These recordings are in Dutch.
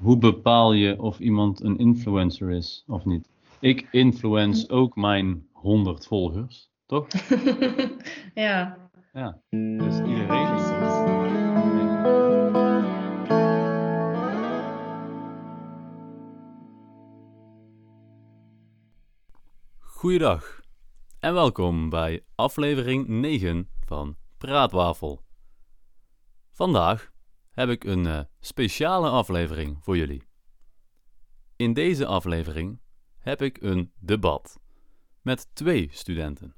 hoe bepaal je of iemand een influencer is of niet? Ik influence ook mijn 100 volgers, toch? ja. Ja, dus iedereen is het. Goeiedag en welkom bij aflevering 9 van Praatwafel. Vandaag heb ik een uh, speciale aflevering voor jullie. In deze aflevering heb ik een debat met twee studenten.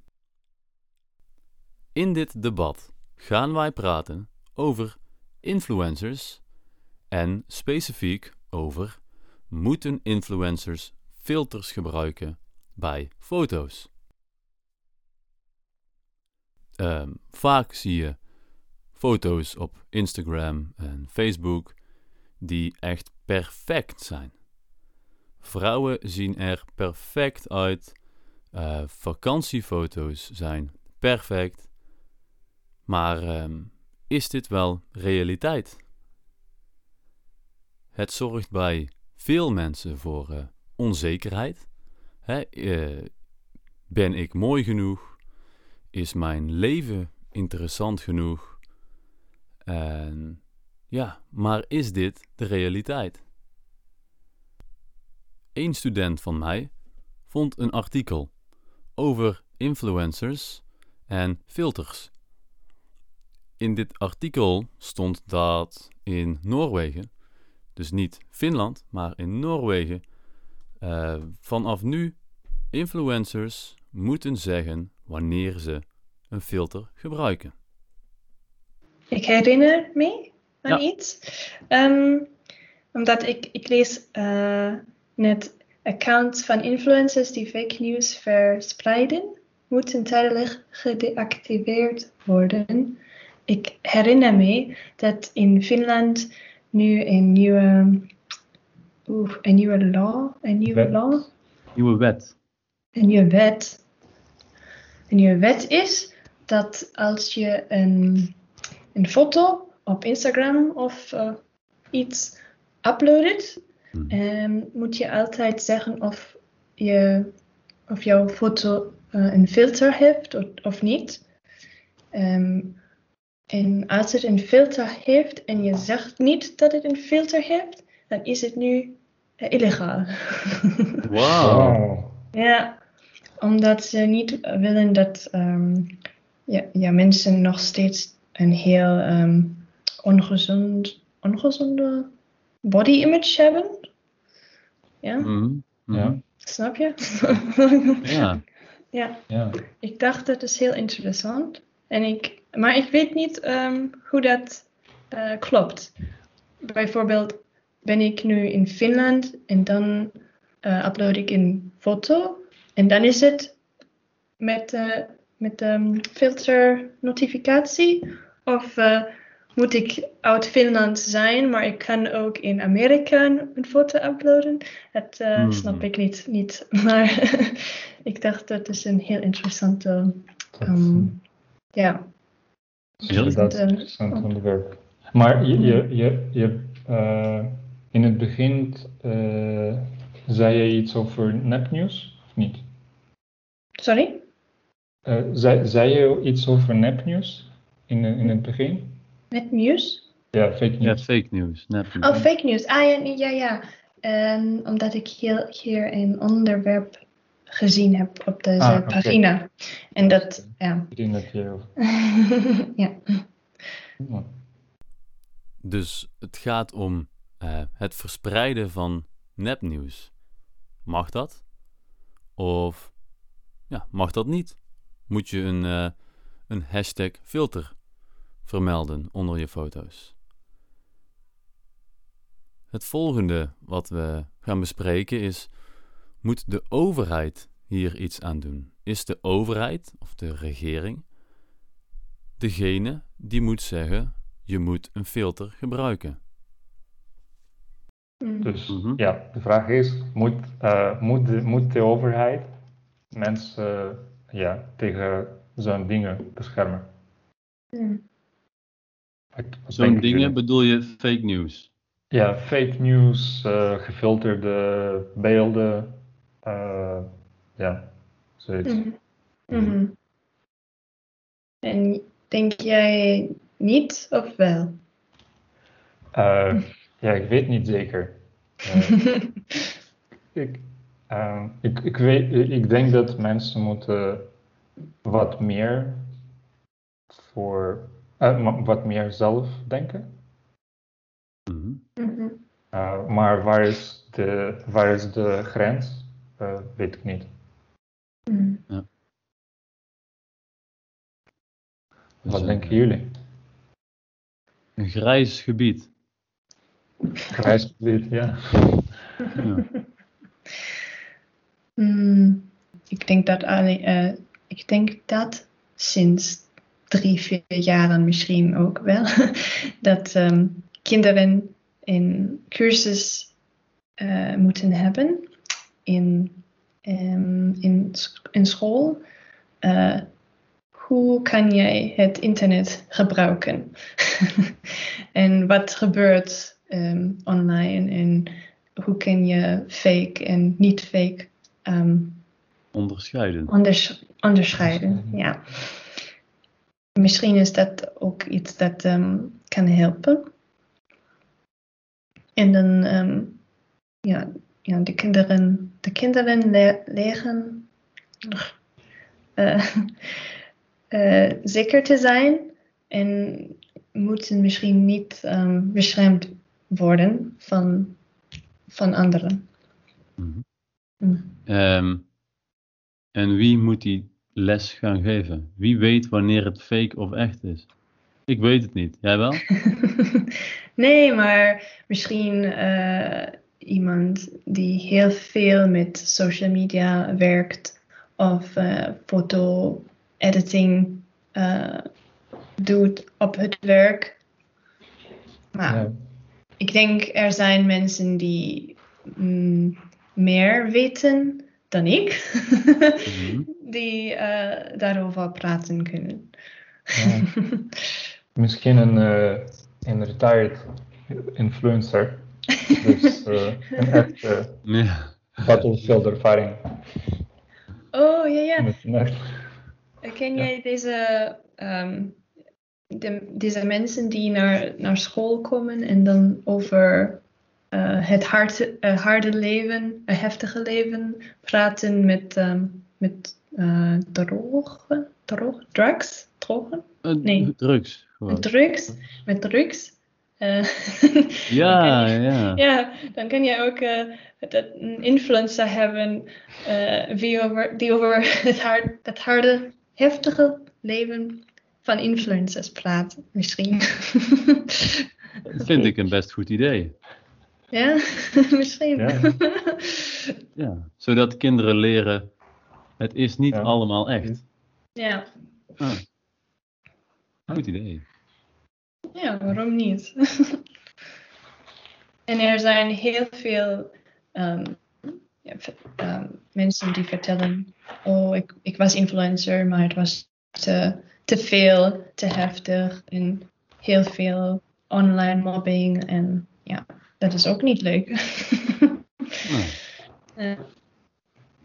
In dit debat gaan wij praten over influencers en specifiek over moeten influencers filters gebruiken bij foto's. Um, vaak zie je foto's op Instagram en Facebook die echt perfect zijn. Vrouwen zien er perfect uit. Uh, vakantiefoto's zijn perfect. Maar um, is dit wel realiteit? Het zorgt bij veel mensen voor uh, onzekerheid. Hè, uh, ben ik mooi genoeg? Is mijn leven interessant genoeg? En ja, maar is dit de realiteit? Een student van mij vond een artikel over influencers en filters. In dit artikel stond dat in Noorwegen, dus niet Finland, maar in Noorwegen, uh, vanaf nu influencers moeten zeggen wanneer ze een filter gebruiken. Ik herinner me aan iets. Um, omdat ik, ik lees uh, net accounts van influencers die fake news verspreiden, moeten tijdelijk gedeactiveerd worden. Ik herinner me dat in Finland nu een nieuwe, oeh, een nieuwe law, een nieuwe wet. law, Nieuwe wet. een nieuwe wet, een nieuwe wet is dat als je een een foto op Instagram of uh, iets uploadet, Hmm. um, moet je altijd zeggen of, je, of jouw foto uh, een filter heeft of, of niet. Um, en als het een filter heeft en je zegt niet dat het een filter heeft, dan is het nu uh, illegaal. Wow. ja, omdat ze niet willen dat um, ja, ja, mensen nog steeds een heel um, ongezond, ongezonde body image hebben. Ja, Mhm. Mhm. Ja. snap je? Ja. ja, Ja. ik dacht dat is heel interessant. En ik, maar ik weet niet um, hoe dat uh, klopt. Bijvoorbeeld ben ik nu in Finland en dan uh, upload ik een foto. En dan is het met, uh, met de um, filter notificatie. Of uh, moet ik uit Finland zijn, maar ik kan ook in Amerika een foto uploaden. Dat uh, Mhm. snap ik niet. niet. Maar ik dacht dat is een heel interessante. Dat Um, ja. is Heel een goed, eh, interessant onderwerp. Maar je, je, je, je uh, in het begin uh, zei je iets over nepnieuws, of niet? Sorry? Uh, zei, zei je iets over nepnieuws in, in het begin? Met nieuws? Ja, fake Ja, news. fake news. Nepnieuws. Oh, fake news. Ah ja, ja, ja. Um, omdat ik hier, hier een onderwerp gezien heb op deze Ah, oké. pagina. En dat, ja. Ik denk dat je ja. Ja. Dus het gaat om eh, het verspreiden van nepnieuws. Mag dat? Of ja, mag dat niet? Moet je een, eh, een hashtag filter vermelden onder je foto's? Het volgende wat we gaan bespreken is: moet de overheid hier iets aan doen? Is de overheid of de regering degene die moet zeggen: je moet een filter gebruiken? Mm. Dus Mhm. ja, de vraag is: moet, uh, moet, de, moet de overheid mensen ja, tegen zo'n dingen beschermen? Zo'n dingen bedoel je fake news? ja, fake news, uh, gefilterde beelden. Uh, ja, zoiets. Mhm. Mhm. En denk jij niet of wel? Uh, ja, ik weet niet zeker. ik, ik, ik, weet, ik denk dat mensen moeten wat meer voor wat meer zelf denken. Mhm. Uh, maar waar is de, waar is de grens? Uh, weet ik niet. Mhm. Ja. Wat Dus, denken eh, jullie? Een grijs gebied. Grijs gebied, ja. Ja. Hmm, ik denk dat eh, ik denk dat sinds drie, vier jaren misschien ook wel, dat ehm, kinderen een cursus eh, moeten hebben in, ehm, in, in school. Eh, hoe kan jij het internet gebruiken? en wat gebeurt ehm, online en hoe kun je fake en niet fake ehm, Onderscheiden. onders- onderscheiden? Ja. Misschien is dat ook iets dat ehm, kan helpen. En dan, ehm, ja, ja, de kinderen, de kinderen le- leren eh, eh, zeker te zijn en moeten misschien niet beschermd worden van, van anderen. Mhm. Mm. Ehm, en wie moet die les gaan geven? Wie weet wanneer het fake of echt is? Ik weet het niet. Jij wel? nee, maar misschien eh, iemand die heel veel met social media werkt of eh, foto-editing eh, doet op het werk. Maar Ja. ik denk er zijn mensen die mm, meer weten dan ik, Mhm. die eh, daarover praten kunnen. Ja. Misschien een, eh, een retired influencer. Dus eh, een echte Ja. battlefield ervaring oh ja, ja. Ken jij deze, ehm, de, deze mensen die naar, naar school komen en dan over eh, het harde, eh, harde leven, het heftige leven praten met, ehm, met eh, drogen, drogen, drugs, drogen, Eh, Nee. Drugs. Gewoon. drugs, met drugs. Eh, Ja, ja. ja, dan kan je ook eh, dat een influencer hebben eh, wie over, die over het, hard, het harde, heftige leven van influencers praat, misschien. Dat vind ik een best goed idee. Ja, misschien. Ja. Ja. Zodat kinderen leren, het is niet Ja. allemaal echt. ja. Ah. Goed idee. Ja, waarom niet? en er zijn heel veel ehm, ja, ehm, mensen die vertellen: Oh, ik, ik was influencer, maar het was te, te veel, te heftig en heel veel online mobbing. En dat is ook niet leuk. Ah. Eh,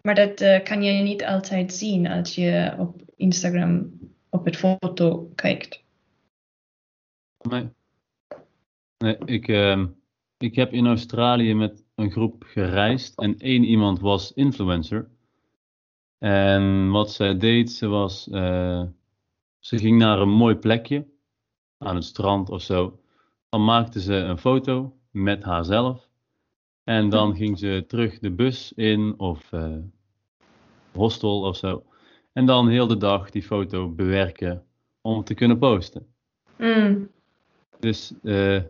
maar dat eh, kan je niet altijd zien als je op Instagram op het foto kijkt. Nee. Nee, ik, ehm, ik heb in Australië met een groep gereisd en één iemand was influencer. En wat zij deed, ze was, eh, ze ging naar een mooi plekje, aan het strand of zo. Dan maakte ze een foto met haarzelf. En dan ging ze terug de bus in of eh, hostel of zo. En dan heel de dag die foto bewerken om te kunnen posten. Mm. Dus eh,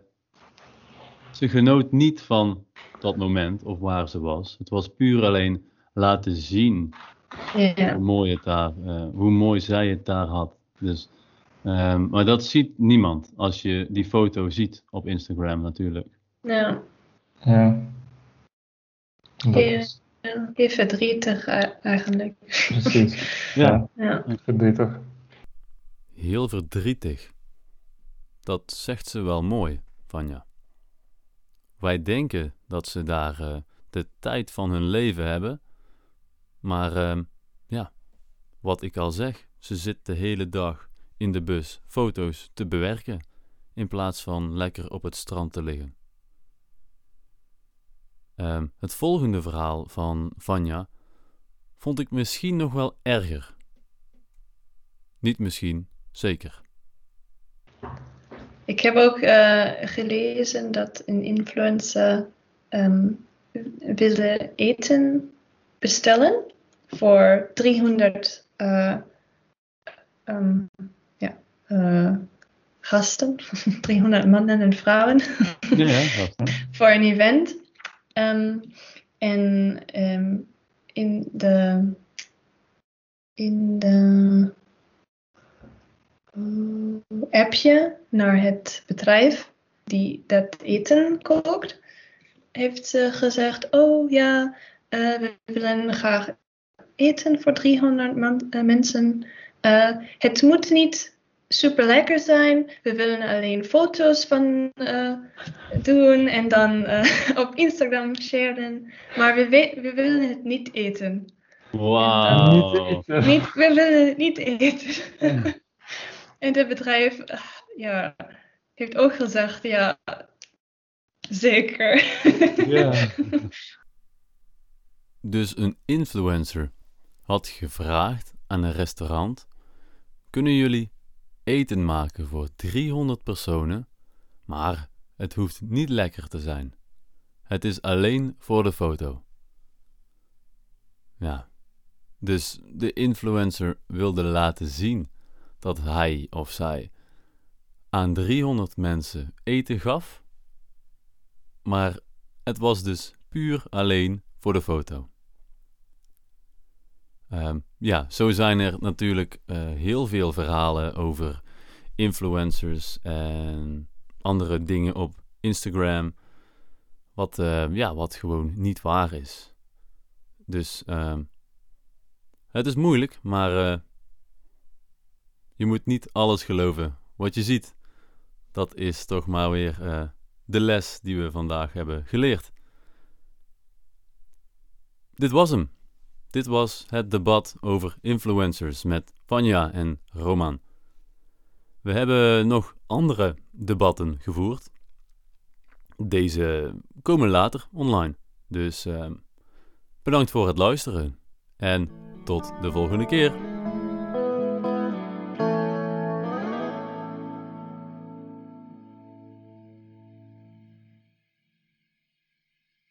ze genoot niet van dat moment of waar ze was. Het was puur alleen laten zien hoe mooi, het daar, eh, hoe mooi zij het daar had. Dus, ehm, maar dat ziet niemand als je die foto ziet op Instagram natuurlijk. Ja. Ja. Heel verdrietig eh, eigenlijk. precies. Ja. Ja. Verdrietig. Heel verdrietig. Dat zegt ze wel mooi, Vanja. wij denken dat ze daar eh, de tijd van hun leven hebben. Maar ehm, ja, wat ik al zeg, ze zit de hele dag in de bus foto's te bewerken in plaats van lekker op het strand te liggen. Ehm, het volgende verhaal van Vanja vond ik misschien nog wel erger. Niet misschien, zeker. Ik heb ook uh, gelezen dat een influencer um, wilde eten bestellen voor 300 uh, um, ja, uh, gasten, 300 mannen en vrouwen, ja, voor een event. Um, en in de in de appje naar het bedrijf die dat eten kookt, heeft ze gezegd: Oh ja, uh, we willen graag eten voor 300 man, uh, mensen. Het moet niet super lekker zijn. We willen alleen foto's van doen en dan op Instagram sharen. Maar we, we willen het niet eten. Wauw. Niet, we willen het niet eten. En het bedrijf eh, ja, heeft ook gezegd, ja, zeker. Ja. Dus een influencer had gevraagd aan een restaurant: kunnen jullie eten maken voor 300 personen, maar het hoeft niet lekker te zijn. Het is alleen voor de foto. Ja, dus de influencer wilde laten zien dat hij of zij aan 300 mensen eten gaf, maar het was dus puur alleen voor de foto. Um, ja, zo zijn er natuurlijk uh, heel veel verhalen over influencers en andere dingen op Instagram, wat, uh, ja, wat gewoon niet waar is. Dus um, het is moeilijk, maar uh, je moet niet alles geloven wat je ziet. Dat is toch maar weer de les die we vandaag hebben geleerd. Dit was hem. Dit was het debat over influencers met Vanja en Roman. We hebben nog andere debatten gevoerd. Deze komen later online. Dus uh, bedankt voor het luisteren en tot de volgende keer.